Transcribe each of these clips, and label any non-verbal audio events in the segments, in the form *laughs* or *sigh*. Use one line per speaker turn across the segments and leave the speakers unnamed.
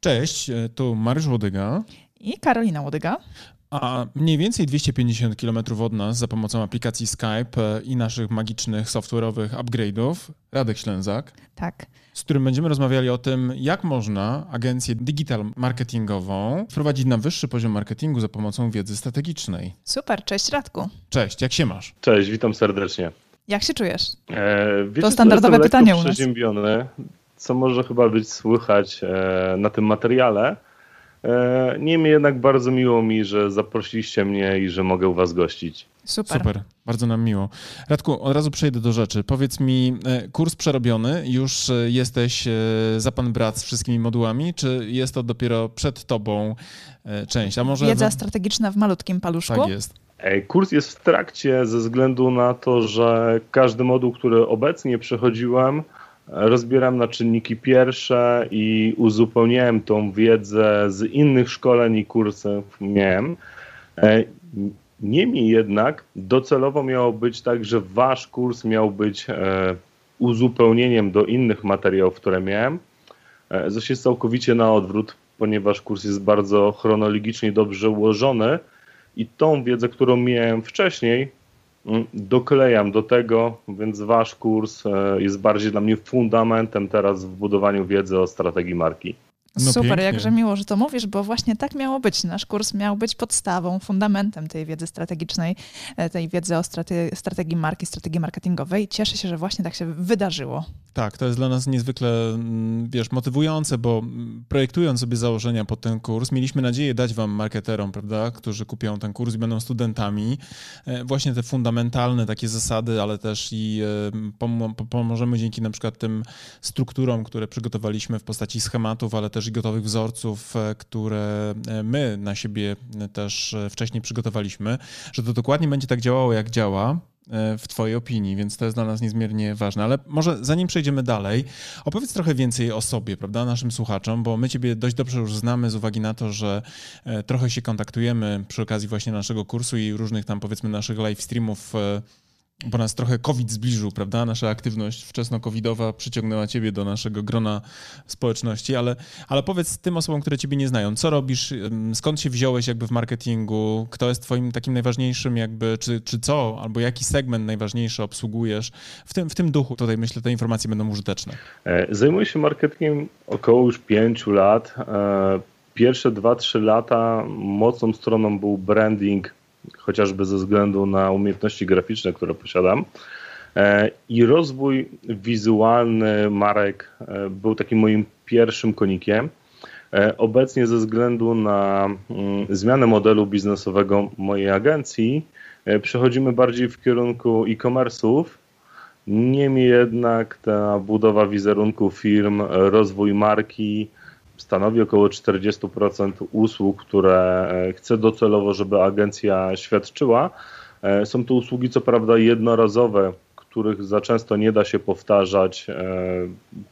Cześć, tu Mariusz Łodyga
i Karolina Łodyga.
A mniej więcej 250 km od nas za pomocą aplikacji Skype e, i naszych magicznych software'owych upgrade'ów Radek Ślęzak.
Tak.
Z którym będziemy rozmawiali o tym, jak można agencję digital marketingową wprowadzić na wyższy poziom marketingu za pomocą wiedzy strategicznej.
Super, cześć Radku.
Cześć, jak się masz?
Cześć, witam serdecznie.
Jak się czujesz?
E, wiecie,
to standardowe pytanie u nas.
Co może chyba być słychać e, na tym materiale. E, niemniej jednak bardzo miło mi, że zaprosiliście mnie i że mogę u was gościć.
Super.
Super, bardzo nam miło. Radku, od razu przejdę do rzeczy. Powiedz mi, e, kurs przerobiony, już jesteś za pan brat z wszystkimi modułami, czy jest to dopiero przed tobą część?
A może Wiedza strategiczna w malutkim paluszku?
Tak jest.
Kurs jest w trakcie ze względu na to, że każdy moduł, który obecnie przechodziłem, rozbieram na czynniki pierwsze i uzupełniałem tą wiedzę z innych szkoleń i kursów miałem. E, niemniej jednak docelowo miało być tak, że wasz kurs miał być e, uzupełnieniem do innych materiałów, które miałem. E, Zaś jest całkowicie na odwrót, ponieważ kurs jest bardzo chronologicznie dobrze ułożony i tą wiedzę, którą miałem wcześniej, doklejam do tego, więc wasz kurs e, jest bardziej dla mnie fundamentem teraz w budowaniu wiedzy o strategii marki.
No Super, pięknie. jakże miło, że to mówisz, bo właśnie tak miało być. Nasz kurs miał być podstawą, fundamentem tej wiedzy strategicznej, e, tej wiedzy o strate strategii marki, strategii marketingowej. Cieszę się, że właśnie tak się wydarzyło.
Tak, to jest dla nas niezwykle, mm, wiesz, motywujące, bo mm, projektując sobie założenia pod ten kurs, mieliśmy nadzieję dać wam marketerom, prawda, którzy kupią ten kurs i będą studentami, e, właśnie te fundamentalne takie zasady, ale też i e, pomożemy dzięki na przykład tym strukturom, które przygotowaliśmy w postaci schematów, ale też i gotowych wzorców, e, które my na siebie też wcześniej przygotowaliśmy, że to dokładnie będzie tak działało, jak działa, E, w Twojej opinii, więc to jest dla nas niezmiernie ważne. Ale może zanim przejdziemy dalej, opowiedz trochę więcej o sobie, prawda, naszym słuchaczom, bo my Ciebie dość dobrze już znamy z uwagi na to, że e, trochę się kontaktujemy przy okazji właśnie naszego kursu i różnych tam powiedzmy naszych live streamów e, bo nas trochę COVID zbliżył, prawda? Nasza aktywność wczesno-covidowa przyciągnęła ciebie do naszego grona społeczności, ale, ale powiedz tym osobom, które ciebie nie znają, co robisz, skąd się wziąłeś jakby w marketingu, kto jest twoim takim najważniejszym jakby, czy, czy co, albo jaki segment najważniejszy obsługujesz. W tym, w tym duchu tutaj myślę, te informacje będą użyteczne.
E, zajmuję się marketingiem około już pięciu lat. E, pierwsze dwa, trzy lata mocną stroną był branding chociażby ze względu na umiejętności graficzne, które posiadam. E, I rozwój wizualny marek e, był takim moim pierwszym konikiem. E, obecnie, ze względu na mm, zmianę modelu biznesowego mojej agencji, przechodzimy bardziej w kierunku e-commerce'ów. Niemniej jednak ta budowa wizerunku firm, rozwój marki, stanowi około 40% usług, które e, chcę docelowo, żeby agencja świadczyła. E, są to usługi, co prawda, jednorazowe, których za często nie da się powtarzać e,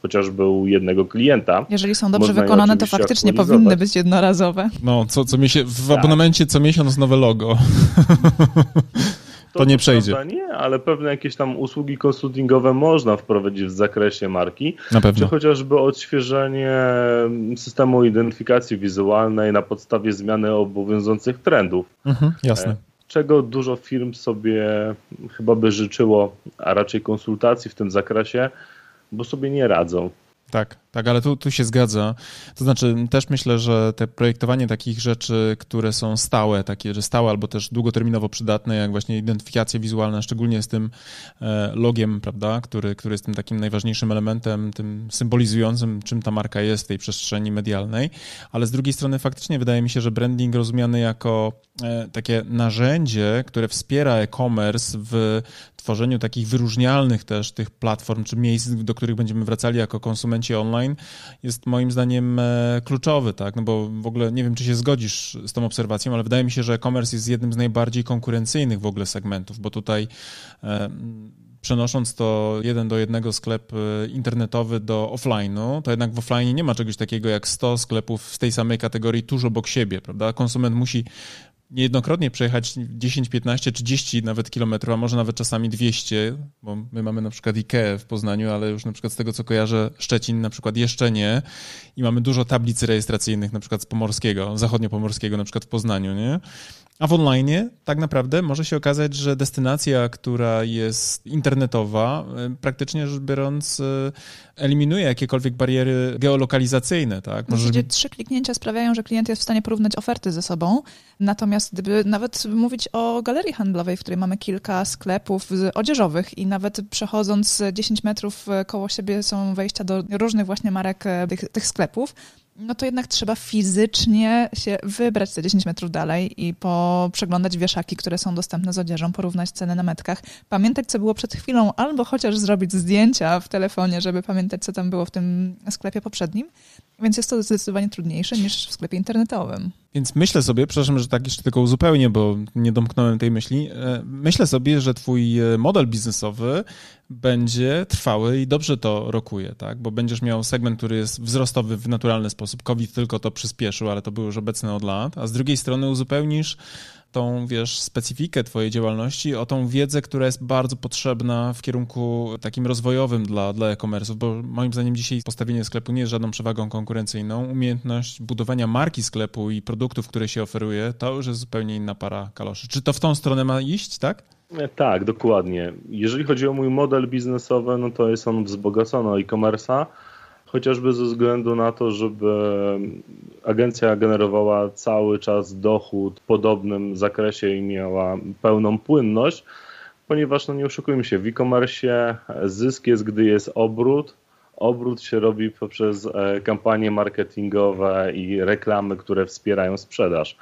chociażby u jednego klienta.
Jeżeli są dobrze Można wykonane, to faktycznie powinny być jednorazowe.
No, co, co miesiąc, w tak. abonamencie co miesiąc nowe logo. *laughs* to, nie przejdzie.
nie, ale pewne jakieś tam usługi konsultingowe można wprowadzić w zakresie marki.
Na pewno.
Czy chociażby odświeżenie systemu identyfikacji wizualnej na podstawie zmiany obowiązujących trendów.
Mhm, jasne. E,
czego dużo firm sobie chyba by życzyło, a raczej konsultacji w tym zakresie, bo sobie nie radzą.
Tak, tak, ale tu, tu się zgadza. To znaczy, też myślę, że te projektowanie takich rzeczy, które są stałe, takie, że stałe albo też długoterminowo przydatne, jak właśnie identyfikacja wizualna, szczególnie z tym e, logiem, prawda, który, który jest tym takim najważniejszym elementem, tym symbolizującym, czym ta marka jest w tej przestrzeni medialnej, ale z drugiej strony faktycznie wydaje mi się, że branding rozumiany jako e, takie narzędzie, które wspiera e-commerce w tworzeniu takich wyróżnialnych też tych platform, czy miejsc, do których będziemy wracali jako konsumenci online, jest moim zdaniem e, kluczowy, tak? No bo w ogóle nie wiem, czy się zgodzisz z tą obserwacją, ale wydaje mi się, że e-commerce jest jednym z najbardziej konkurencyjnych w ogóle segmentów, bo tutaj e, przenosząc to jeden do jednego sklep e, internetowy do offline'u, to jednak w offline nie ma czegoś takiego jak 100 sklepów z tej samej kategorii tuż obok siebie, prawda? Konsument musi niejednokrotnie przejechać 10, 15, 30 nawet kilometrów, a może nawet czasami 200, bo my mamy na przykład IKEA w Poznaniu, ale już na przykład z tego co kojarzę Szczecin na przykład jeszcze nie i mamy dużo tablic rejestracyjnych na przykład z Pomorskiego, zachodnio-pomorskiego na przykład w Poznaniu, nie? A w online tak naprawdę może się okazać, że destynacja, która jest internetowa, e, praktycznie rzecz biorąc, e, eliminuje jakiekolwiek bariery geolokalizacyjne. Tak?
Może... Gdzie trzy kliknięcia sprawiają, że klient jest w stanie porównać oferty ze sobą. Natomiast gdyby nawet mówić o galerii handlowej, w której mamy kilka sklepów odzieżowych i nawet przechodząc 10 metrów koło siebie są wejścia do różnych właśnie marek tych, tych sklepów, no to jednak trzeba fizycznie się wybrać te 10 metrów dalej i przeglądać wieszaki, które są dostępne z odzieżą, porównać ceny na metkach, pamiętać, co było przed chwilą, albo chociaż zrobić zdjęcia w telefonie, żeby pamiętać, co tam było w tym sklepie poprzednim. Więc jest to zdecydowanie trudniejsze niż w sklepie internetowym.
Więc myślę sobie, przepraszam, że tak jeszcze tylko uzupełnię, bo nie domknąłem tej myśli. E, myślę sobie, że twój e, model biznesowy będzie trwały i dobrze to rokuje, tak? Bo będziesz miał segment, który jest wzrostowy w naturalny sposób. COVID tylko to przyspieszył, ale to było już obecne od lat. A z drugiej strony uzupełnisz tą, wiesz, specyfikę twojej działalności, o tą wiedzę, która jest bardzo potrzebna w kierunku takim rozwojowym dla, dla e-commerce'ów, bo moim zdaniem dzisiaj postawienie sklepu nie jest żadną przewagą konkurencyjną. Umiejętność budowania marki sklepu i produktów, które się oferuje, to już jest zupełnie inna para kaloszy. Czy to w tą stronę ma iść, tak?
E, tak, dokładnie. Jeżeli chodzi o mój model biznesowy, no to jest on wzbogacony e-commerce'a, chociażby ze względu na to, żeby agencja generowała cały czas dochód w podobnym zakresie i miała pełną płynność, ponieważ no nie oszukujmy się, w e-commerce zysk jest, gdy jest obrót, obrót się robi poprzez e, kampanie marketingowe i reklamy, które wspierają sprzedaż.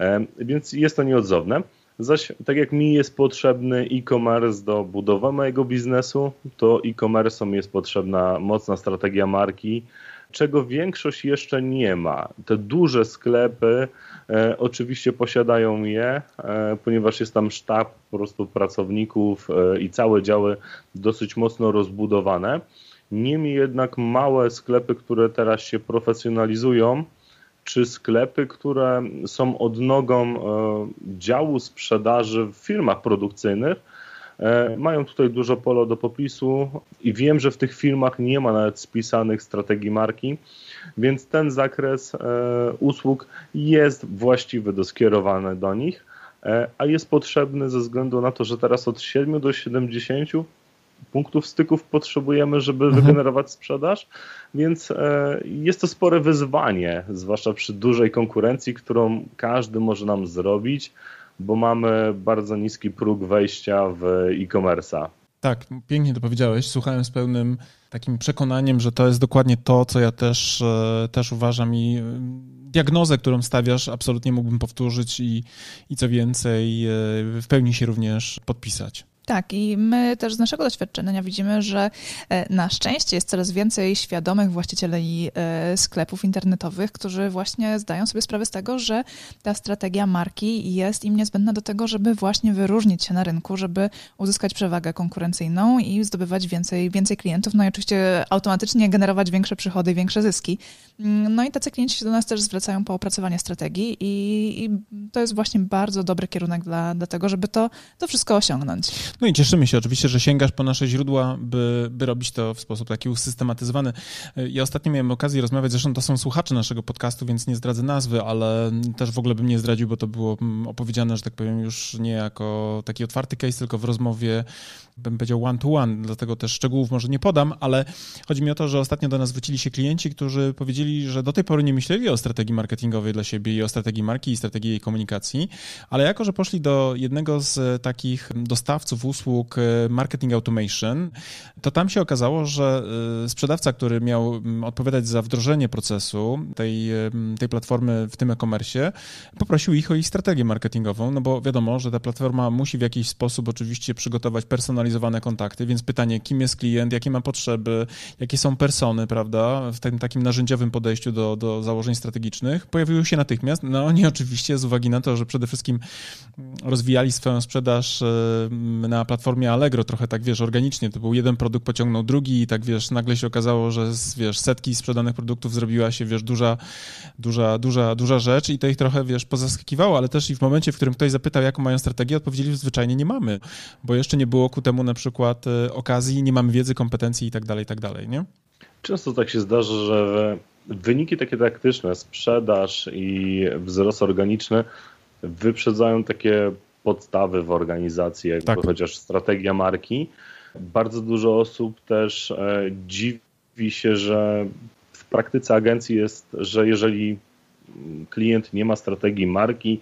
E, więc jest to nieodzowne. Zaś tak jak mi jest potrzebny e-commerce do budowy mojego biznesu, to e-commerce'om jest potrzebna mocna strategia marki, czego większość jeszcze nie ma. Te duże sklepy e, oczywiście posiadają je, e, ponieważ jest tam sztab po prostu pracowników e, i całe działy dosyć mocno rozbudowane. Niemniej jednak małe sklepy, które teraz się profesjonalizują, czy sklepy, które są odnogą e, działu sprzedaży w firmach produkcyjnych, e, mają tutaj dużo polo do popisu i wiem, że w tych firmach nie ma nawet spisanych strategii marki, więc ten zakres e, usług jest właściwy do skierowane do nich, a jest potrzebny ze względu na to, że teraz od 7 do 70 punktów styków potrzebujemy, żeby mhm. wygenerować sprzedaż, więc e, jest to spore wyzwanie, zwłaszcza przy dużej konkurencji, którą każdy może nam zrobić, bo mamy bardzo niski próg wejścia w e-commerce'a.
Tak, pięknie to powiedziałeś. Słuchałem z pełnym takim przekonaniem, że to jest dokładnie to, co ja też, e, też uważam i diagnozę, którą stawiasz, absolutnie mógłbym powtórzyć i, i co więcej, w pełni się również podpisać.
Tak, i my też z naszego doświadczenia widzimy, że e, na szczęście jest coraz więcej świadomych właścicieli e, sklepów internetowych, którzy właśnie zdają sobie sprawę z tego, że ta strategia marki jest im niezbędna do tego, żeby właśnie wyróżnić się na rynku, żeby uzyskać przewagę konkurencyjną i zdobywać więcej, więcej klientów, no i oczywiście automatycznie generować większe przychody, większe zyski. Mm, no i tacy klienci się do nas też zwracają po opracowanie strategii i, i to jest właśnie bardzo dobry kierunek dla, dla tego, żeby to, to wszystko osiągnąć.
No i cieszymy się oczywiście, że sięgasz po nasze źródła, by, by robić to w sposób taki usystematyzowany. Ja ostatnio miałem okazję rozmawiać, zresztą to są słuchacze naszego podcastu, więc nie zdradzę nazwy, ale też w ogóle bym nie zdradził, bo to było mm, opowiedziane, że tak powiem, już nie jako taki otwarty case, tylko w rozmowie bym powiedział one to one, dlatego też szczegółów może nie podam, ale chodzi mi o to, że ostatnio do nas zwrócili się klienci, którzy powiedzieli, że do tej pory nie myśleli o strategii marketingowej dla siebie i o strategii marki i strategii jej komunikacji, ale jako, że poszli do jednego z takich dostawców usług e, marketing automation, to tam się okazało, że e, sprzedawca, który miał mm, odpowiadać za wdrożenie procesu tej, e, tej platformy w tym e-commerce, poprosił ich o ich strategię marketingową, no bo wiadomo, że ta platforma musi w jakiś sposób oczywiście przygotować personalizowane kontakty, więc pytanie, kim jest klient, jakie ma potrzeby, jakie są persony, prawda, w tym takim narzędziowym podejściu do, do założeń strategicznych, pojawiły się natychmiast. No oni oczywiście z uwagi na to, że przede wszystkim rozwijali swoją sprzedaż na na platformie Allegro trochę tak, wiesz, organicznie. To był jeden produkt pociągnął drugi i tak, wiesz, nagle się okazało, że wiesz, setki sprzedanych produktów zrobiła się, wiesz, duża, duża, duża, duża rzecz i to ich trochę, wiesz, pozaskakiwało, ale też i w momencie, w którym ktoś zapytał, jaką mają strategię, odpowiedzieli, zwyczajnie nie mamy, bo jeszcze nie było ku temu na przykład e, okazji, nie mamy wiedzy, kompetencji i tak dalej, i tak dalej, nie?
Często tak się zdarza, że wyniki takie taktyczne, sprzedaż i wzrost organiczny wyprzedzają takie podstawy w organizacji, jakby tak. chociaż strategia marki. Bardzo dużo osób też e, dziwi się, że w praktyce agencji jest, że jeżeli klient nie ma strategii marki,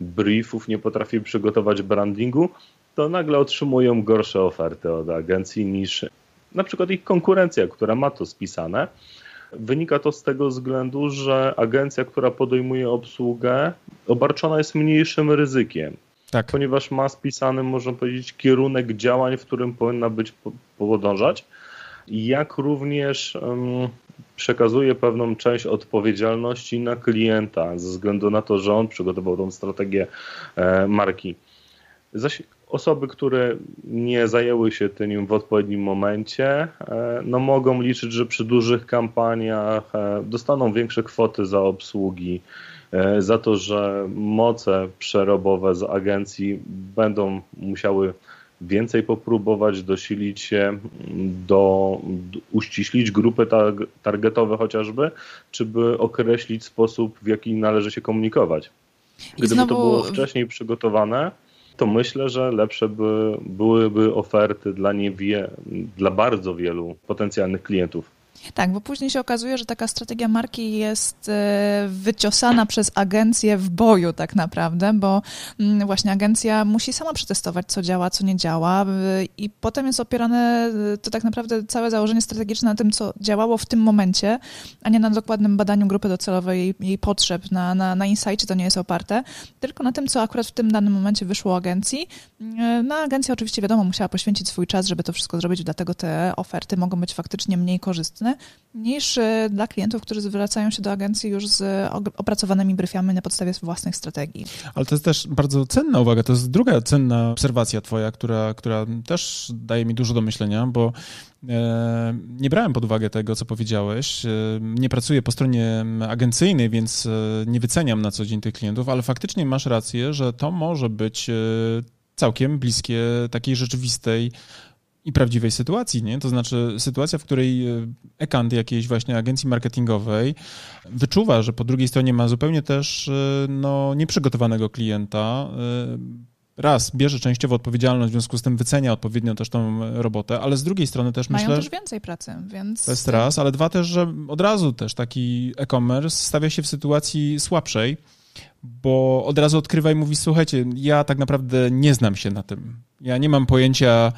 briefów, nie potrafi przygotować brandingu, to nagle otrzymują gorsze oferty od agencji niż na przykład ich konkurencja, która ma to spisane. Wynika to z tego względu, że agencja, która podejmuje obsługę, obarczona jest mniejszym ryzykiem. Tak. Ponieważ ma spisany, można powiedzieć, kierunek działań, w którym powinna być podążać, jak również um, przekazuje pewną część odpowiedzialności na klienta, ze względu na to, że on przygotował tą strategię e, marki. Zaś osoby, które nie zajęły się tym w odpowiednim momencie, e, no mogą liczyć, że przy dużych kampaniach e, dostaną większe kwoty za obsługi, za to, że moce przerobowe z agencji będą musiały więcej popróbować, dosilić się, do, uściślić grupy targetowe chociażby, czy by określić sposób, w jaki należy się komunikować. Gdyby znowu... to było wcześniej przygotowane, to myślę, że lepsze by, byłyby oferty dla, niewie, dla bardzo wielu potencjalnych klientów.
Tak, bo później się okazuje, że taka strategia marki jest e, wyciosana przez agencję w boju tak naprawdę, bo mm, właśnie agencja musi sama przetestować, co działa, co nie działa i potem jest opierane e, to tak naprawdę całe założenie strategiczne na tym, co działało w tym momencie, a nie na dokładnym badaniu grupy docelowej, jej, jej potrzeb, na, na, na insightie to nie jest oparte, tylko na tym, co akurat w tym danym momencie wyszło agencji. E, no agencja oczywiście wiadomo musiała poświęcić swój czas, żeby to wszystko zrobić, dlatego te oferty mogą być faktycznie mniej korzystne, niż e, dla klientów, którzy zwracają się do agencji już z opracowanymi briefami na podstawie własnych strategii.
Ale to jest też bardzo cenna uwaga. To jest druga cenna obserwacja twoja, która, która też daje mi dużo do myślenia, bo e, nie brałem pod uwagę tego, co powiedziałeś. E, nie pracuję po stronie agencyjnej, więc nie wyceniam na co dzień tych klientów, ale faktycznie masz rację, że to może być całkiem bliskie takiej rzeczywistej i prawdziwej sytuacji, nie? To znaczy sytuacja, w której e, ekant jakiejś właśnie agencji marketingowej wyczuwa, że po drugiej stronie ma zupełnie też e, no, nieprzygotowanego klienta, e, raz, bierze częściowo odpowiedzialność, w związku z tym wycenia odpowiednio też tą robotę, ale z drugiej strony też
Mają
myślę...
Mają też więcej pracy, więc...
To jest raz, ale dwa też, że od razu też taki e-commerce stawia się w sytuacji słabszej, bo od razu odkrywa i mówi, słuchajcie, ja tak naprawdę nie znam się na tym. Ja nie mam pojęcia,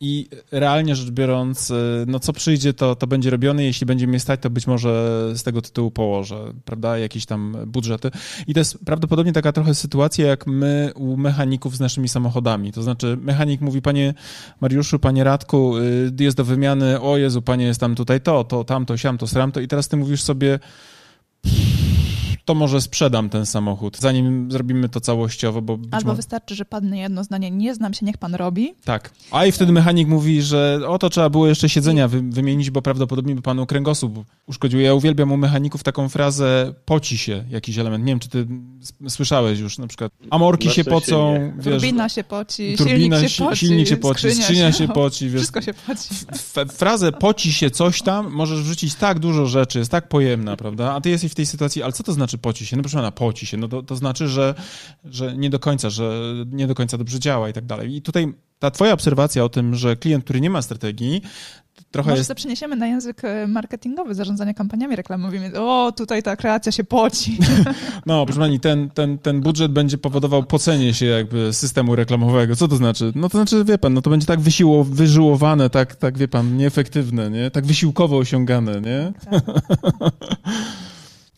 i realnie rzecz biorąc, no co przyjdzie, to, to będzie robione. Jeśli będzie mnie stać, to być może z tego tytułu położę, prawda, jakieś tam budżety. I to jest prawdopodobnie taka trochę sytuacja, jak my u mechaników z naszymi samochodami. To znaczy, mechanik mówi, panie Mariuszu, panie Radku, y, jest do wymiany, o Jezu, panie, jest tam tutaj to, to, tamto, siam, to, to. I teraz ty mówisz sobie to może sprzedam ten samochód, zanim zrobimy to całościowo, bo...
Albo może... wystarczy, że padnie jedno zdanie, nie znam się, niech pan robi.
Tak. A i wtedy mechanik mówi, że o to trzeba było jeszcze siedzenia wy wymienić, bo prawdopodobnie by panu kręgosłup uszkodził. Ja uwielbiam u mechaników taką frazę poci się jakiś element. Nie wiem, czy ty słyszałeś już na przykład amorki się pocą,
wiesz, turbina się poci, turbina, silnik się poci,
silnik się poci skrzynia, skrzynia się, się *laughs* poci. Wiesz,
wszystko się poci.
Frazę poci się coś tam możesz wrzucić tak dużo rzeczy, jest tak pojemna, prawda? A ty jesteś w tej sytuacji, ale co to znaczy poci się? No proszę pana, poci się, no to, to znaczy, że, że nie do końca, że nie do końca dobrze działa i tak dalej. I tutaj ta twoja obserwacja o tym, że klient, który nie ma strategii, trochę
Może
jest...
to przeniesiemy na język e, marketingowy, zarządzania kampaniami reklamowymi. O, tutaj ta kreacja się poci. *laughs*
No, proszę pani, ten, ten, ten budżet będzie powodował pocenie się jakby systemu reklamowego. Co to znaczy? No to znaczy, wie pan, no to będzie tak wysiło, wyżyłowane, tak, tak, wie pan, nieefektywne, nie? Tak wysiłkowo osiągane, nie? Tak. *laughs*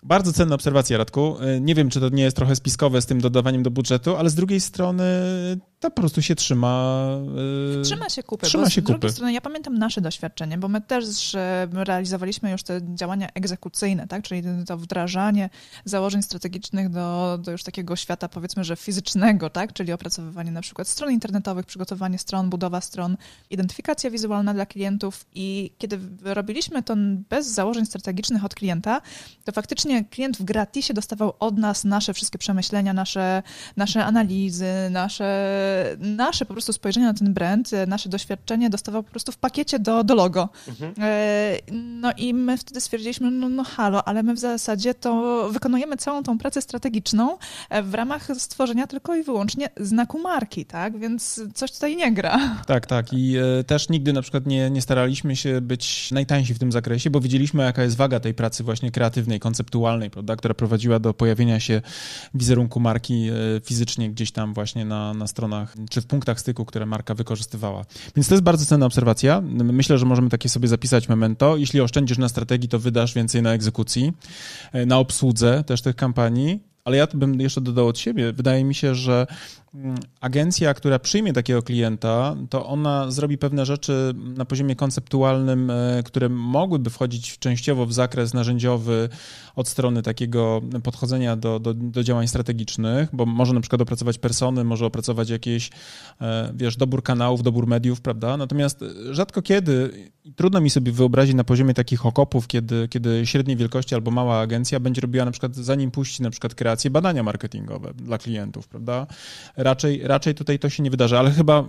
Bardzo cenna obserwacja, Radku. E, nie wiem, czy to nie jest trochę spiskowe z tym dodawaniem do budżetu, ale z drugiej strony to po prostu się trzyma.
Yy, trzyma się kupy.
Trzyma się
z
kupy.
drugiej strony ja pamiętam nasze doświadczenie, bo my też realizowaliśmy już te działania egzekucyjne, tak? czyli to wdrażanie założeń strategicznych do, do już takiego świata powiedzmy, że fizycznego, tak? czyli opracowywanie na przykład stron internetowych, przygotowanie stron, budowa stron, identyfikacja wizualna dla klientów i kiedy robiliśmy to bez założeń strategicznych od klienta, to faktycznie klient w gratisie dostawał od nas nasze wszystkie przemyślenia, nasze, nasze analizy, nasze nasze po prostu spojrzenie na ten brand, e, nasze doświadczenie dostawał po prostu w pakiecie do, do logo. Mhm. E, no i my wtedy stwierdziliśmy, no, no halo, ale my w zasadzie to wykonujemy całą tą pracę strategiczną e, w ramach stworzenia tylko i wyłącznie znaku marki, tak? Więc coś tutaj nie gra.
Tak, tak. I też nigdy na przykład nie, nie staraliśmy się być najtańsi w tym zakresie, bo wiedzieliśmy, jaka jest waga tej pracy właśnie kreatywnej, konceptualnej, prawda, która prowadziła do pojawienia się wizerunku marki fizycznie gdzieś tam właśnie na, na stronach stronach czy w punktach styku, które marka wykorzystywała. Więc to jest bardzo cenna obserwacja. Myślę, że możemy takie sobie zapisać memento. Jeśli oszczędzisz na strategii, to wydasz więcej na egzekucji, e, na obsłudze też tych kampanii. Ale ja bym jeszcze dodał od siebie. Wydaje mi się, że agencja, która przyjmie takiego klienta, to ona zrobi pewne rzeczy na poziomie konceptualnym, e, które mogłyby wchodzić częściowo w zakres narzędziowy od strony takiego podchodzenia do, do, do działań strategicznych, bo może na przykład opracować persony, może opracować jakieś, e, wiesz, dobór kanałów, dobór mediów, prawda? Natomiast rzadko kiedy, trudno mi sobie wyobrazić na poziomie takich okopów, kiedy, kiedy średniej wielkości albo mała agencja będzie robiła na przykład, zanim puści na przykład kreację, badania marketingowe dla klientów, prawda? raczej, raczej tutaj to się nie wydarzy, ale chyba,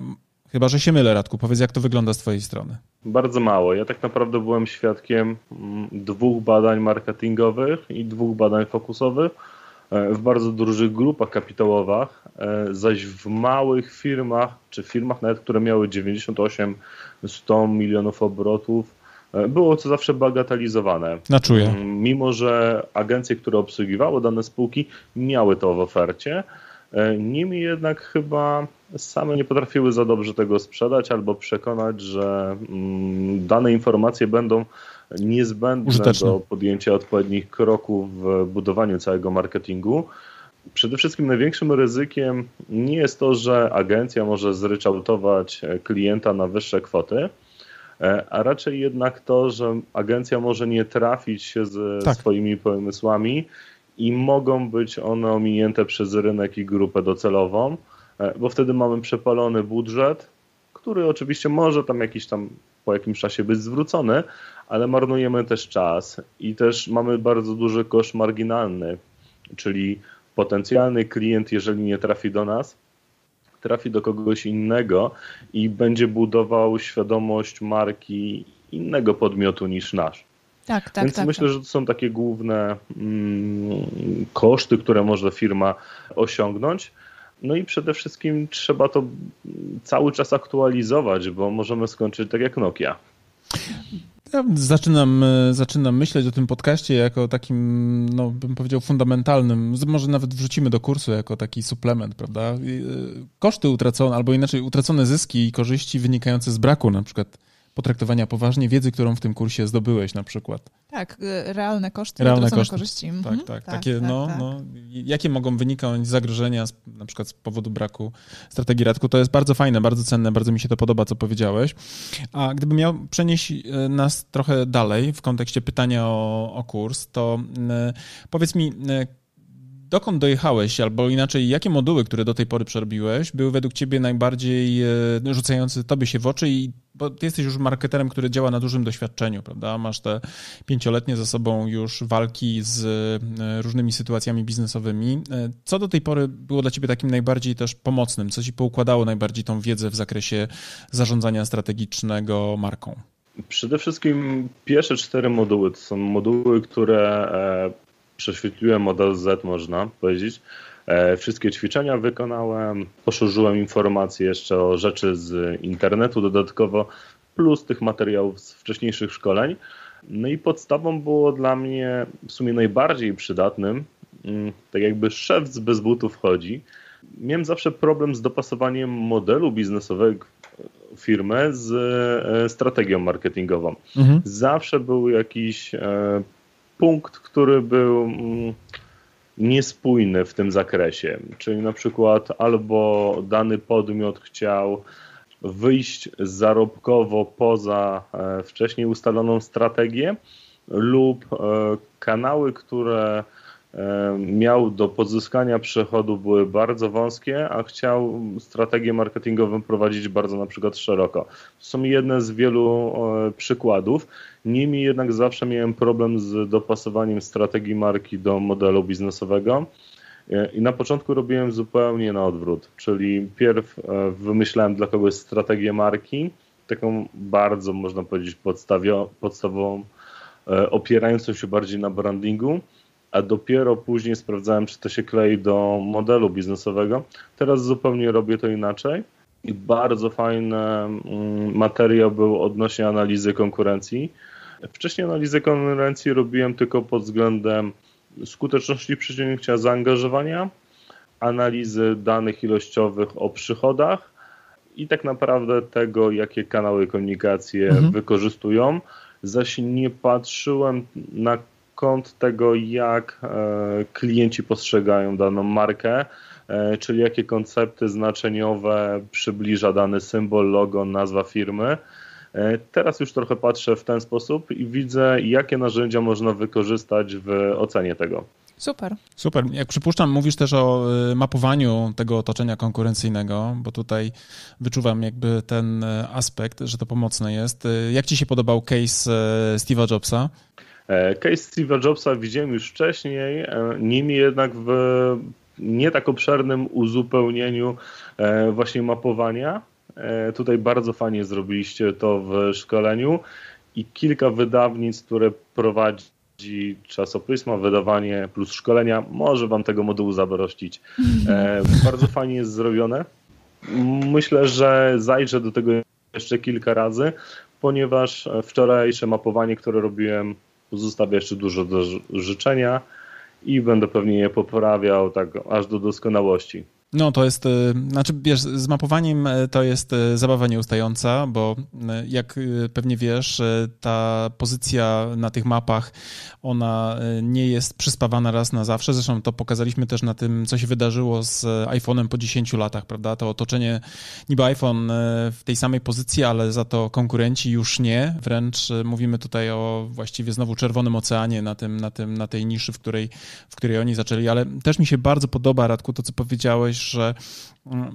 chyba, że się mylę, Radku. Powiedz, jak to wygląda z twojej strony.
Bardzo mało. Ja tak naprawdę byłem świadkiem mm, dwóch badań marketingowych i dwóch badań fokusowych e, w bardzo dużych grupach kapitałowych, e, zaś w małych firmach, czy firmach nawet, które miały 98-100 milionów obrotów, było to zawsze bagatelizowane.
Na czuję.
Mm, mimo, że agencje, które obsługiwały dane spółki, miały to w ofercie, E, Niemniej jednak chyba same nie potrafiły za dobrze tego sprzedać albo przekonać, że mm, dane informacje będą niezbędne Użyteczne. do podjęcia odpowiednich kroków w budowaniu całego marketingu. Przede wszystkim największym ryzykiem nie jest to, że agencja może zryczałtować klienta na wyższe kwoty, e, a raczej jednak to, że agencja może nie trafić się z tak. swoimi pomysłami i mogą być one ominięte przez rynek i grupę docelową, e, bo wtedy mamy przepalony budżet, który oczywiście może tam jakiś tam po jakimś czasie być zwrócony, ale marnujemy też czas i też mamy bardzo duży koszt marginalny, czyli potencjalny klient, jeżeli nie trafi do nas, trafi do kogoś innego i będzie budował świadomość marki innego podmiotu niż nasz.
Tak, tak,
Więc
tak,
myślę,
tak.
że to są takie główne mm, koszty, które może firma osiągnąć. No i przede wszystkim trzeba to cały czas aktualizować, bo możemy skończyć tak jak Nokia.
Ja zaczynam, zaczynam myśleć o tym podcaście jako takim, no bym powiedział, fundamentalnym. Może nawet wrzucimy do kursu jako taki suplement, prawda? Y, koszty utracone, albo inaczej utracone zyski i korzyści wynikające z braku na przykład potraktowania poważnie wiedzy, którą w tym kursie zdobyłeś na przykład.
Tak, y, realne koszty, realne koszty. korzyści.
Tak, mhm. tak, tak, Takie, tak, no, tak. no, jakie mogą wynikać zagrożenia z, na przykład z powodu braku strategii Radku, to jest bardzo fajne, bardzo cenne, bardzo mi się to podoba, co powiedziałeś. A gdybym miał przenieść y, nas trochę dalej w kontekście pytania o, o kurs, to y, powiedz mi, dokąd dojechałeś, albo inaczej, jakie moduły, które do tej pory przerobiłeś, były według ciebie najbardziej e, rzucające tobie się w oczy i bo ty jesteś już marketerem, który działa na dużym doświadczeniu, prawda? Masz te pięcioletnie za sobą już walki z e, różnymi sytuacjami biznesowymi. E, co do tej pory było dla ciebie takim najbardziej też pomocnym? Co ci poukładało najbardziej tą wiedzę w zakresie zarządzania strategicznego marką?
Przede wszystkim pierwsze cztery moduły to są moduły, które prześwietliłem model Z, można powiedzieć. E, wszystkie ćwiczenia wykonałem, poszerzyłem informacje jeszcze o rzeczy z internetu dodatkowo, plus tych materiałów z wcześniejszych szkoleń. No i podstawą było dla mnie w sumie najbardziej przydatnym, mm, tak jakby szef z bez butów chodzi. Miałem zawsze problem z dopasowaniem modelu biznesowego firmy z e, strategią marketingową. Mhm. Zawsze był jakiś e, punkt, który był mm, niespójny w tym zakresie. Czyli na przykład albo dany podmiot chciał wyjść zarobkowo poza e, wcześniej ustaloną strategię, lub e, kanały, które miał do pozyskania przychodu były bardzo wąskie, a chciał strategię marketingową prowadzić bardzo na przykład szeroko. To są jedne z wielu przykładów. Nimi jednak zawsze miałem problem z dopasowaniem strategii marki do modelu biznesowego. I na początku robiłem zupełnie na odwrót, czyli pierw e, wymyślałem dla kogoś strategię marki, taką bardzo, można powiedzieć, podstawową, e, opierającą się bardziej na brandingu, a dopiero później sprawdzałem, czy to się klei do modelu biznesowego. Teraz zupełnie robię to inaczej i bardzo fajny mm, materiał był odnośnie analizy konkurencji. Wcześniej analizę konkurencji robiłem tylko pod względem skuteczności przedsięwzięcia zaangażowania, analizy danych ilościowych o przychodach i tak naprawdę tego, jakie kanały komunikacji mhm. wykorzystują. Zaś nie patrzyłem na kąt tego, jak e, klienci postrzegają daną markę, e, czyli jakie koncepty znaczeniowe przybliża dany symbol, logo, nazwa firmy E, teraz już trochę patrzę w ten sposób i widzę, jakie narzędzia można wykorzystać w ocenie tego.
Super.
Super. Jak przypuszczam, mówisz też o y, mapowaniu tego otoczenia konkurencyjnego, bo tutaj wyczuwam jakby ten aspekt, że to pomocne jest. Y, jak ci się podobał case Steve'a Jobsa?
E, case Steve'a Jobsa widziałem już wcześniej, e, nimi jednak w nie tak obszernym uzupełnieniu właśnie mapowania E, tutaj bardzo fajnie zrobiliście to w szkoleniu i kilka wydawnictw, które prowadzi czasopisma, wydawanie plus szkolenia, może Wam tego modułu zabrościć. E, bardzo fajnie jest zrobione. Myślę, że zajrzę do tego jeszcze kilka razy, ponieważ wczorajsze mapowanie, które robiłem, pozostawia jeszcze dużo do życzenia i będę pewnie je poprawiał tak aż do doskonałości.
No to jest, y, znaczy wiesz, z mapowaniem y, to jest y, zabawa nieustająca, bo jak pewnie wiesz, ta pozycja na tych mapach, ona nie jest przyspawana raz na zawsze. Zresztą to pokazaliśmy też na tym, co się wydarzyło z iPhone'em po 10 latach, prawda? To otoczenie, niby iPhone w tej samej pozycji, ale za to konkurenci już nie. Wręcz mówimy tutaj o właściwie znowu czerwonym oceanie na, tym, na, tym, na tej niszy, w której, w której oni zaczęli. Ale też mi się bardzo podoba, Radku, to co powiedziałeś, że mm,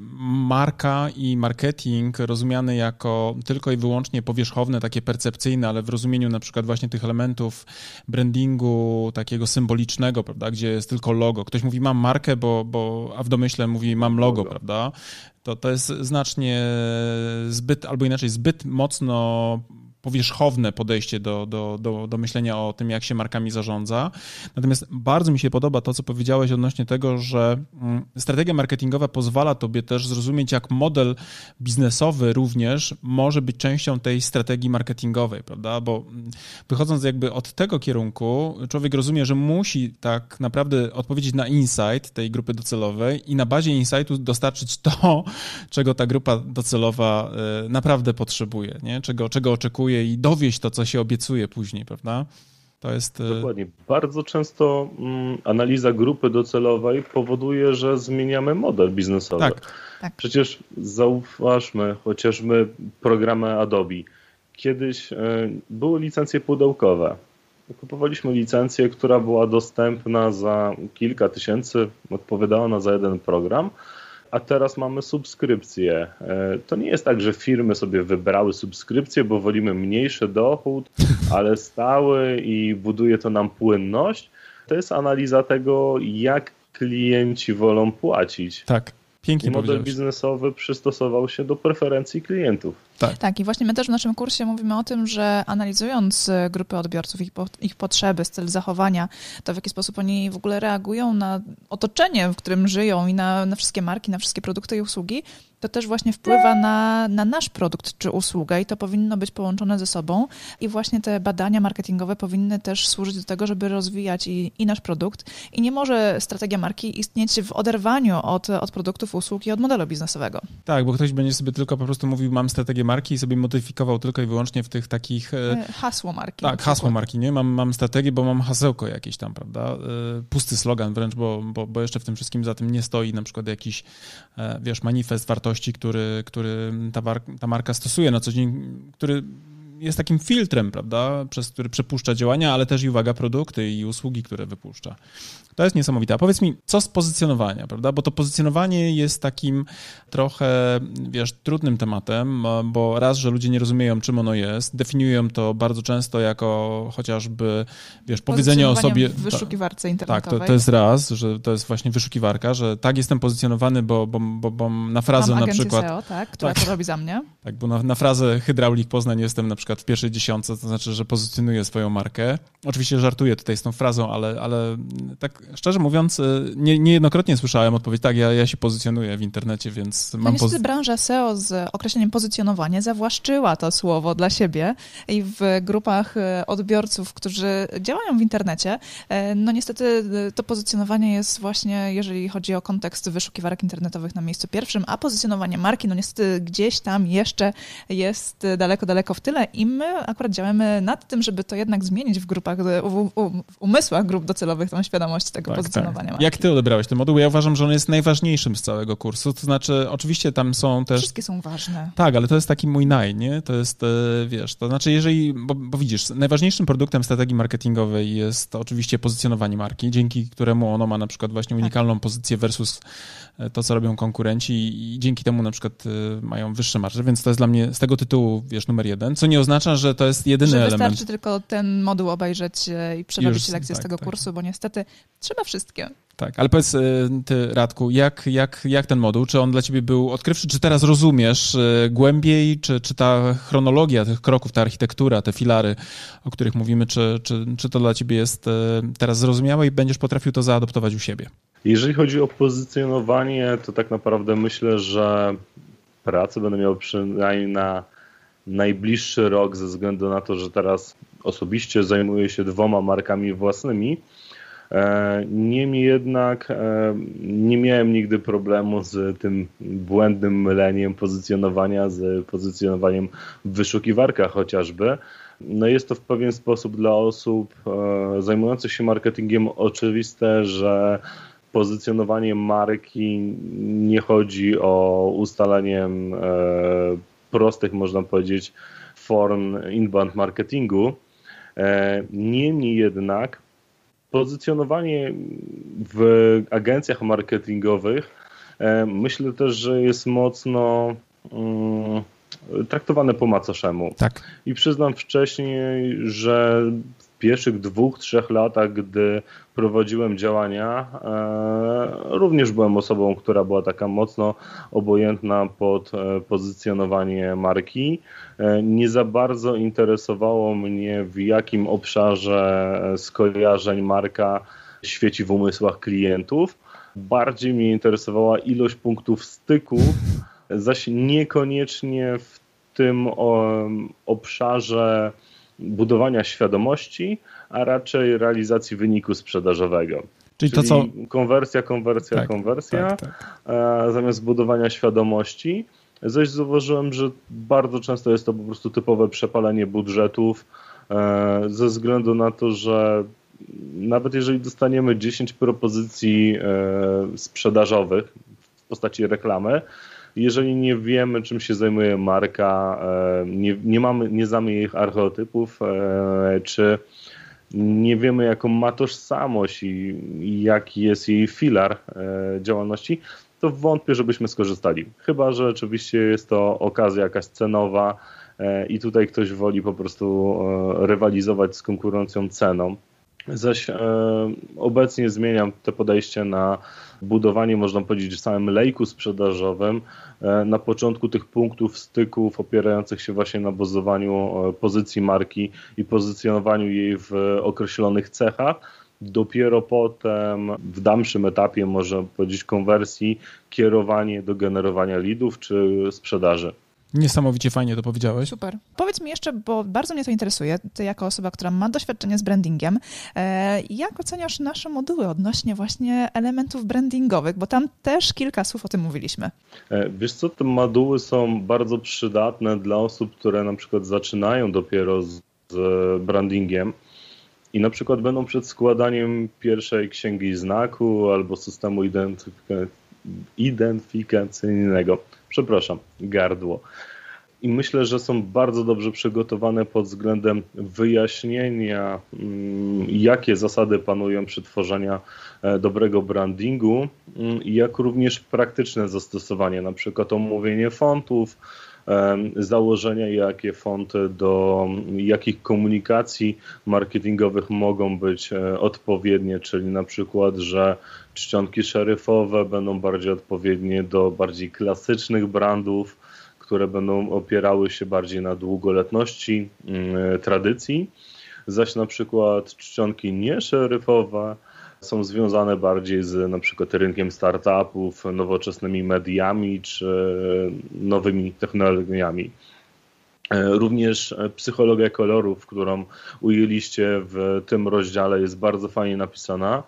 marka i marketing rozumiany jako tylko i wyłącznie powierzchowne, takie percepcyjne, ale w rozumieniu na przykład właśnie tych elementów brandingu takiego symbolicznego, prawda, gdzie jest tylko logo. Ktoś mówi mam markę, bo, bo a w domyśle mówi mam logo. prawda? To, to jest znacznie zbyt, albo inaczej, zbyt mocno powierzchowne podejście do, do, do, do myślenia o tym, jak się markami zarządza. Natomiast bardzo mi się podoba to, co powiedziałeś odnośnie tego, że mm, strategia marketingowa pozwala tobie też zrozumieć, jak model biznesowy również może być częścią tej strategii marketingowej, prawda? Bo mm, wychodząc jakby od tego kierunku, człowiek rozumie, że musi tak naprawdę odpowiedzieć na insight tej grupy docelowej i na bazie insightu dostarczyć to, *laughs* czego ta grupa docelowa y, naprawdę potrzebuje, nie? Czego, czego oczekuje i dowieść to, co się obiecuje później, prawda?
To jest... E, Dokładnie. Bardzo często mm, analiza grupy docelowej powoduje, że zmieniamy model biznesowy. Tak. tak. Przecież zauważmy chociażby programy Adobe. Kiedyś e, były licencje pudełkowe. Kupowaliśmy licencję, która była dostępna za kilka tysięcy, odpowiadała na za jeden program a teraz mamy subskrypcje. E, to nie jest tak, że firmy sobie wybrały subskrypcję, bo wolimy mniejszy dochód, *laughs* ale stały i buduje to nam płynność. To jest analiza tego, jak klienci wolą płacić.
Tak. Pięknie I
model biznesowy przystosował się do preferencji klientów.
Tak. tak, i właśnie my też w naszym kursie mówimy o tym, że analizując e, grupy odbiorców, ich, po, ich potrzeby, styl zachowania, to w jaki sposób oni w ogóle reagują na otoczenie, w którym żyją i na, na wszystkie marki, na wszystkie produkty i usługi, to też właśnie wpływa na, na nasz produkt czy usługę i to powinno być połączone ze sobą i właśnie te badania marketingowe powinny też służyć do tego, żeby rozwijać i, i nasz produkt i nie może strategia marki istnieć w oderwaniu od, od produktów, usług i od modelu biznesowego.
Tak, bo ktoś będzie sobie tylko po prostu mówił, mam strategię marki i sobie modyfikował tylko i wyłącznie w tych takich... E,
e, hasło marki.
Tak, hasło marki, nie? Mam, mam strategię, bo mam hasełko jakieś tam, prawda? E, pusty slogan wręcz, bo, bo, bo jeszcze w tym wszystkim za tym nie stoi na przykład jakiś, wiesz, manifest wartości, który, który ta, ta marka stosuje na co dzień, który jest takim filtrem, prawda, przez który przepuszcza działania, ale też i uwaga, produkty i usługi, które wypuszcza. To jest niesamowite. A powiedz mi, co z pozycjonowania, prawda? Bo to pozycjonowanie jest takim trochę, wiesz, trudnym tematem, bo raz, że ludzie nie rozumieją, czym ono jest, definiują to bardzo często jako chociażby, wiesz, powiedzenie o sobie...
w wyszukiwarce internetowej.
Tak, to, to jest raz, że to jest właśnie wyszukiwarka, że tak jestem pozycjonowany, bo, bo, bo, bo na frazę
Mam
na przykład...
SEO, tak, która tak, to robi za mnie.
Tak, bo na, na frazę Hydraulik Poznań jestem na przykład w pierwszej dziesiątce, to znaczy, że pozycjonuję swoją markę. Oczywiście żartuję tutaj z tą frazą, ale, ale tak szczerze mówiąc, y, nie, niejednokrotnie słyszałem odpowiedź, tak, ja, ja się pozycjonuję w internecie, więc mam...
No niestety pozy- branża SEO z określeniem pozycjonowanie zawłaszczyła to słowo dla siebie i w grupach y, odbiorców, którzy działają w internecie, y, no niestety to pozycjonowanie jest właśnie, jeżeli chodzi o kontekst wyszukiwarek internetowych na miejscu pierwszym, a pozycjonowanie marki, no niestety gdzieś tam jeszcze jest daleko, daleko w tyle i my akurat działamy nad tym, żeby to jednak zmienić w grupach, w, umysłach grup docelowych, tą świadomość tego tak, pozycjonowania
tak. Jak ty odebrałeś ten moduł? Ja uważam, że on jest najważniejszym z całego kursu. To znaczy, oczywiście tam są też...
Wszystkie są ważne.
Tak, ale to jest taki mój naj, nie? To jest, e, wiesz, to znaczy, jeżeli... Bo, bo widzisz, najważniejszym produktem strategii marketingowej jest oczywiście pozycjonowanie marki, dzięki któremu ono ma na przykład właśnie tak. unikalną tak. pozycję versus to, co robią konkurenci i dzięki temu na przykład e, mają wyższe marże, więc to jest dla mnie z tego tytułu, wiesz, numer jeden, co nie oznacza, że to jest jedyny
że
element.
wystarczy tylko ten moduł obejrzeć i przerobić lekcję tak, z tego tak. kursu, bo niestety trzeba wszystkie.
Tak, ale powiedz ty, Radku, jak, jak, jak ten moduł, czy on dla ciebie był odkrywczy, czy teraz rozumiesz głębiej, czy, czy ta chronologia tych kroków, ta architektura, te filary, o których mówimy, czy, czy, czy to dla ciebie jest teraz zrozumiałe i będziesz potrafił to zaadoptować u siebie?
Jeżeli chodzi o pozycjonowanie, to tak naprawdę myślę, że pracę będę miał przynajmniej na najbliższy rok ze względu na to, że teraz osobiście zajmuję się dwoma markami własnymi, E, niemniej jednak e, nie miałem nigdy problemu z tym błędnym myleniem pozycjonowania, z pozycjonowaniem w wyszukiwarkach chociażby. No jest to w pewien sposób dla osób e, zajmujących się marketingiem oczywiste, że pozycjonowanie marki nie chodzi o ustalenie prostych, można powiedzieć, form inbound marketingu. Niemniej jednak pozycjonowanie w agencjach marketingowych e, myślę też, że jest mocno um, traktowane po macoszemu.
Tak.
I przyznam wcześniej, że pierwszych dwóch, trzech latach, gdy prowadziłem działania, e, również byłem osobą, która była taka mocno obojętna pod e, pozycjonowanie marki. E, nie za bardzo interesowało mnie, w jakim obszarze skojarzeń marka świeci w umysłach klientów. Bardziej mnie interesowała ilość punktów styku, zaś niekoniecznie w tym obszarze budowania świadomości, a raczej realizacji wyniku sprzedażowego. Czyli, Czyli to co. Konwersja, konwersja, tak, konwersja, tak, tak. zamiast budowania świadomości. Zaś zauważyłem, że bardzo często jest to po prostu typowe przepalenie budżetów, e, ze względu na to, że nawet jeżeli dostaniemy 10 propozycji e, sprzedażowych w postaci reklamy, jeżeli nie wiemy, czym się zajmuje marka, e, nie, nie, mamy, nie znamy jej archetypów, czy nie wiemy, jaką ma tożsamość i, i jaki jest jej filar działalności, to wątpię, żebyśmy skorzystali. Chyba, że oczywiście jest to okazja jakaś cenowa e, i tutaj ktoś woli po prostu e, rywalizować z konkurencją ceną. Zaś e, obecnie zmieniam te podejście na budowanie, można powiedzieć, w samym lejku sprzedażowym, na początku tych punktów styków opierających się właśnie na bazowaniu pozycji marki i pozycjonowaniu jej w określonych cechach, dopiero potem w dalszym etapie, można powiedzieć, konwersji, kierowanie do generowania leadów czy sprzedaży.
Niesamowicie fajnie to powiedziałeś.
Super. Powiedz mi jeszcze, bo bardzo mnie to interesuje, ty jako osoba, która ma doświadczenie z brandingiem, e, jak oceniasz nasze moduły odnośnie właśnie elementów brandingowych, bo tam też kilka słów o tym mówiliśmy.
E, wiesz co, te moduły są bardzo przydatne dla osób, które na przykład zaczynają dopiero z, z brandingiem i na przykład będą przed składaniem pierwszej księgi znaku albo systemu identyfika identyfikacyjnego. Przepraszam, gardło. I myślę, że są bardzo dobrze przygotowane pod względem wyjaśnienia, mm, jakie zasady panują przy tworzeniu e, dobrego brandingu, mm, jak również praktyczne zastosowanie, na przykład omówienie fontów, założenia, jakie fonty do jakich komunikacji marketingowych mogą być e, odpowiednie, czyli na przykład, że czcionki szeryfowe będą bardziej odpowiednie do bardziej klasycznych brandów, które będą opierały się bardziej na długoletności mm, tradycji, zaś na przykład czcionki nieszeryfowe są związane bardziej z na przykład rynkiem startupów, nowoczesnymi mediami czy nowymi technologiami. E, również psychologia kolorów, którą ujęliście w tym rozdziale, jest bardzo fajnie napisana.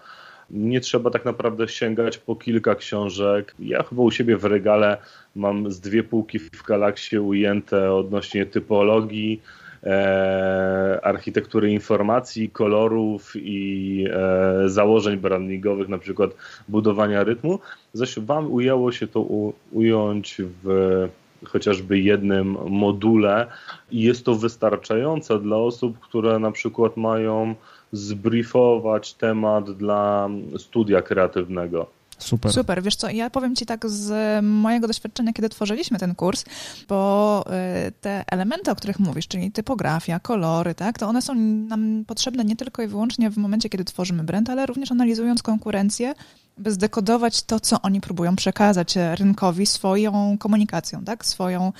Nie trzeba tak naprawdę sięgać po kilka książek. Ja chyba u siebie w regale mam z dwie półki w Galaksie ujęte odnośnie typologii, e, architektury informacji, kolorów i e, założeń brandingowych, na przykład budowania rytmu. Zaś Wam ujało się to u, ująć w chociażby jednym module i jest to wystarczające dla osób, które na przykład mają zbriefować temat dla studia kreatywnego.
Super. Super. Wiesz co, ja powiem Ci tak z mojego doświadczenia, kiedy tworzyliśmy ten kurs, bo y, te elementy, o których mówisz, czyli typografia, kolory, tak, to one są nam potrzebne nie tylko i wyłącznie w momencie, kiedy tworzymy brand, ale również analizując konkurencję, by zdekodować to, co oni próbują przekazać rynkowi swoją komunikacją, tak, swoją,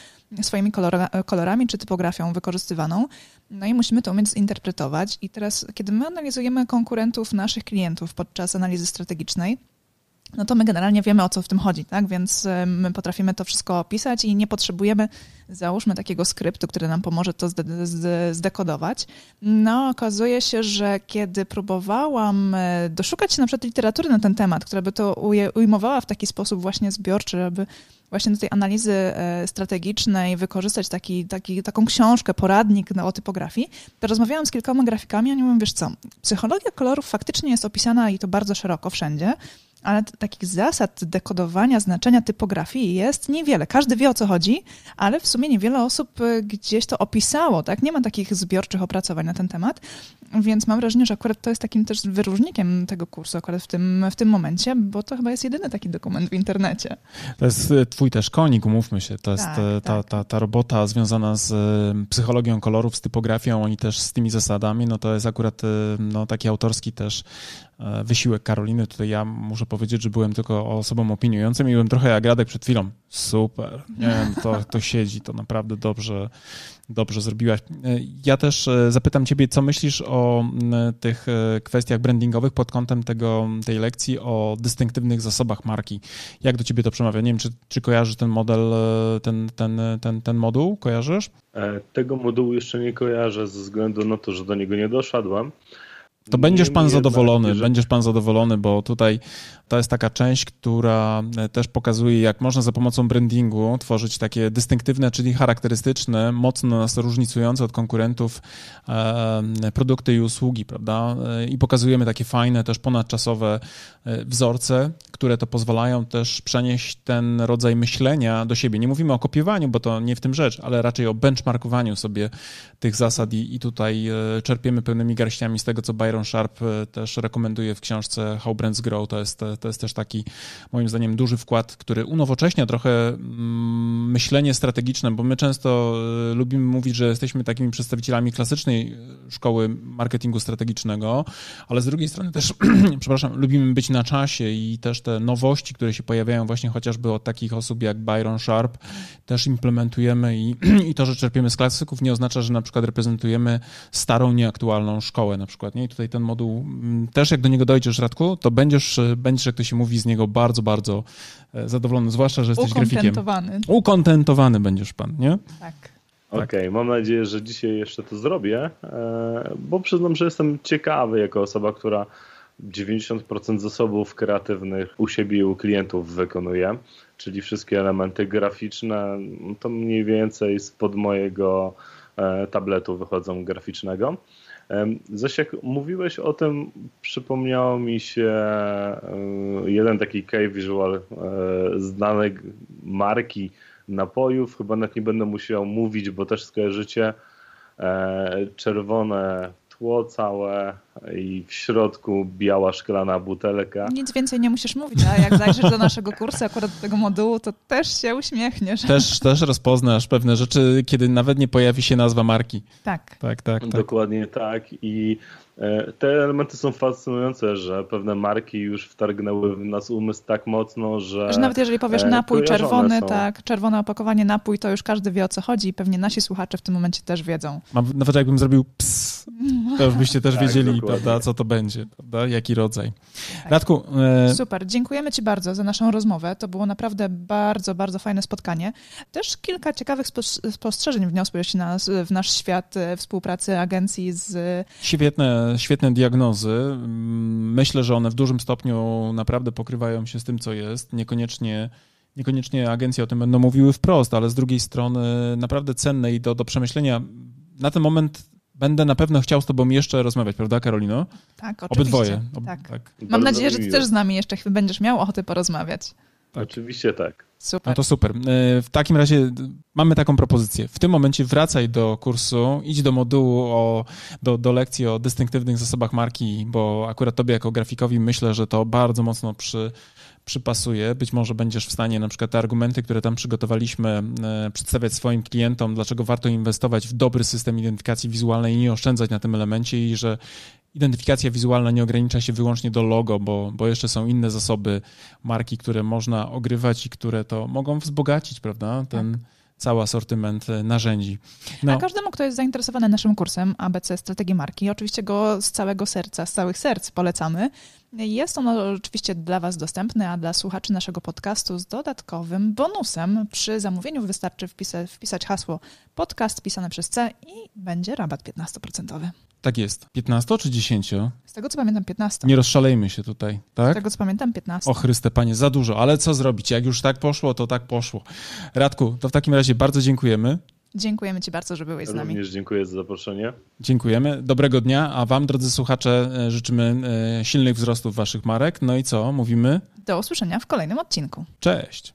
swoimi kolora, kolorami czy typografią wykorzystywaną. No i musimy to umieć zinterpretować. I teraz, kiedy my analizujemy konkurentów naszych klientów podczas analizy strategicznej, no to my generalnie wiemy, o co w tym chodzi, tak? Więc my potrafimy to wszystko opisać i nie potrzebujemy, załóżmy, takiego skryptu, który nam pomoże to zdekodować. No, okazuje się, że kiedy próbowałam e, doszukać się na przykład literatury na ten temat, która by to ujmowała w taki sposób właśnie zbiorczy, aby właśnie do tej analizy e, strategicznej wykorzystać taki, taki, taką książkę, poradnik o typografii, to rozmawiałam z kilkoma grafikami, oni mówią, wiesz co, psychologia kolorów faktycznie jest opisana i to bardzo szeroko wszędzie, ale takich zasad dekodowania znaczenia typografii jest niewiele. Każdy wie o co chodzi, ale w sumie niewiele osób y, gdzieś to opisało, tak? Nie ma takich zbiorczych opracowań na ten temat, więc mam wrażenie, że akurat to jest takim też wyróżnikiem tego kursu akurat w tym, w tym momencie, bo to chyba jest jedyny taki dokument w internecie.
To jest y, twój też konik, umówmy się. To jest tak, y, ta, tak. ta, ta robota związana z psychologią kolorów, z typografią, oni też z tymi zasadami, no to jest akurat no, taki autorski też E, wysiłek Karoliny. Tutaj ja muszę powiedzieć, że byłem tylko osobą opiniującą i byłem trochę jak Radek przed chwilą. Super, nie wiem, to, to siedzi, to naprawdę dobrze, dobrze zrobiłaś. E, ja też e, zapytam ciebie, co myślisz o tych kwestiach brandingowych pod kątem tego, tej lekcji o dystynktywnych zasobach marki. Jak do ciebie to przemawia? Nie wiem, czy, czy kojarzysz ten model, ten, ten, ten, ten moduł? Kojarzysz?
Tego modułu jeszcze nie kojarzę ze względu na to, że do niego nie doszedłem.
To będziesz pan zadowolony, będziesz pan zadowolony, bo tutaj to jest taka część, która e, też pokazuje, jak można za pomocą brandingu tworzyć takie dystynktywne, czyli charakterystyczne, mocno nas różnicujące od konkurentów e, produkty i usługi, prawda? E, I pokazujemy takie fajne, też ponadczasowe wzorce, które to pozwalają też przenieść ten rodzaj myślenia do siebie. Nie mówimy o kopiowaniu, bo to nie w tym rzecz, ale raczej o benchmarkowaniu sobie tych zasad i, i tutaj czerpiemy pełnymi garściami z tego, co Byron Sharp też rekomenduje w książce How Brands Grow. To jest to jest też taki, moim zdaniem, duży wkład, który unowocześnia trochę mm, myślenie strategiczne, bo my często e, lubimy mówić, że jesteśmy takimi przedstawicielami klasycznej e, szkoły marketingu strategicznego, ale z drugiej strony też, *clears throat* przepraszam, lubimy być na czasie i też te te nowości, które się pojawiają właśnie chociażby od takich osób jak Byron Sharp, też implementujemy i, *clears throat* i to, że czerpiemy z klasyków nie oznacza, że na przykład reprezentujemy starą, nieaktualną szkołę na przykład. Nie? I tutaj ten moduł, mm, też jak do niego dojdziesz, Radku, to będziesz, będziesz, jak to się mówi, z niego bardzo, bardzo e, zadowolony, zwłaszcza, że jesteś grafikiem.
Ukontentowany.
Ukontentowany będziesz pan, nie?
Tak.
Okej, okay, mam nadzieję, że dzisiaj jeszcze to zrobię, e, bo przyznam, że jestem ciekawy jako osoba, która 90% zasobów kreatywnych u siebie i u klientów wykonuje, czyli wszystkie elementy graficzne, to mniej więcej spod mojego e, tabletu wychodzą graficznego. Zaś jak mówiłeś o tym, przypomniało mi się e, jeden taki key visual znanej marki napojów. Chyba nawet nie będę musiał mówić, bo też skojarzycie e, czerwone tło całe i w środku biała szklana butelka.
Nic więcej nie musisz mówić, a jak zajrzysz do naszego kursu, akurat do tego modułu, to też się uśmiechniesz.
Też, też rozpoznasz pewne rzeczy, kiedy nawet nie pojawi się nazwa marki.
Tak.
Tak, tak. tak.
Dokładnie tak i E, te elementy są fascynujące, że pewne marki już wtargnęły w nas umysł tak mocno, że.
Że nawet jeżeli powiesz e, napój czerwony, są. tak, czerwone opakowanie napój, to już każdy wie o co chodzi i pewnie nasi słuchacze w tym momencie też wiedzą.
Nawet jakbym zrobił ps, *laughs* to już byście też tak, wiedzieli, prawda, co to będzie, prawda, jaki rodzaj. Tak. Radku.
E... Super, dziękujemy Ci bardzo za naszą rozmowę. To było naprawdę bardzo, bardzo fajne spotkanie. Też kilka ciekawych spostrzeżeń wniosłeś w nasz świat e, współpracy agencji z.
Świetne świetne diagnozy. Myślę, że one w dużym stopniu naprawdę pokrywają się z tym, co jest. Niekoniecznie, niekoniecznie agencje o tym będą mówiły wprost, ale z drugiej strony naprawdę cenne i do, do przemyślenia. Na ten moment będę na pewno chciał z tobą jeszcze rozmawiać, prawda, Karolino?
Tak, oczywiście.
Obydwoje.
Ob, tak. tak. Mam nadzieję, że ty też z nami jeszcze będziesz miał ochotę porozmawiać.
Tak. Oczywiście tak.
Super. No to super. E, w takim razie mamy taką propozycję. W tym momencie wracaj do kursu, idź do modułu, o, do, do lekcji o dystynktywnych zasobach marki, bo akurat tobie jako grafikowi myślę, że to bardzo mocno przy, przypasuje. Być może będziesz w stanie na przykład te argumenty, które tam przygotowaliśmy, e, przedstawiać swoim klientom, dlaczego warto inwestować w dobry system identyfikacji wizualnej i nie oszczędzać na tym elemencie i że identyfikacja wizualna nie ogranicza się wyłącznie do logo, bo, bo jeszcze są inne zasoby marki, które można ogrywać i które to mogą wzbogacić, prawda? Ten tak. cały asortyment e, narzędzi.
No. A każdemu, kto jest zainteresowany naszym kursem ABC Strategii Marki, oczywiście go z całego serca, z całych serc polecamy. Jest on oczywiście dla Was dostępny, a dla słuchaczy naszego podcastu z dodatkowym bonusem. Przy zamówieniu wystarczy wpisać, wpisać hasło podcast pisane przez C i będzie rabat 15%.
Tak jest. 15 czy 10?
Z tego co pamiętam 15.
Nie rozszalejmy się tutaj, tak?
Z tego co pamiętam 15.
O Chryste Panie, za dużo, ale co zrobić? Jak już tak poszło, to tak poszło. Radku, to w takim razie bardzo dziękujemy.
Dziękujemy Ci bardzo, że byłeś z nami.
Również dziękuję za zaproszenie.
Dziękujemy. Dobrego dnia, a Wam, drodzy słuchacze, e, życzymy e, silnych wzrostów Waszych marek. No i co? Mówimy?
Do usłyszenia w kolejnym odcinku.
Cześć.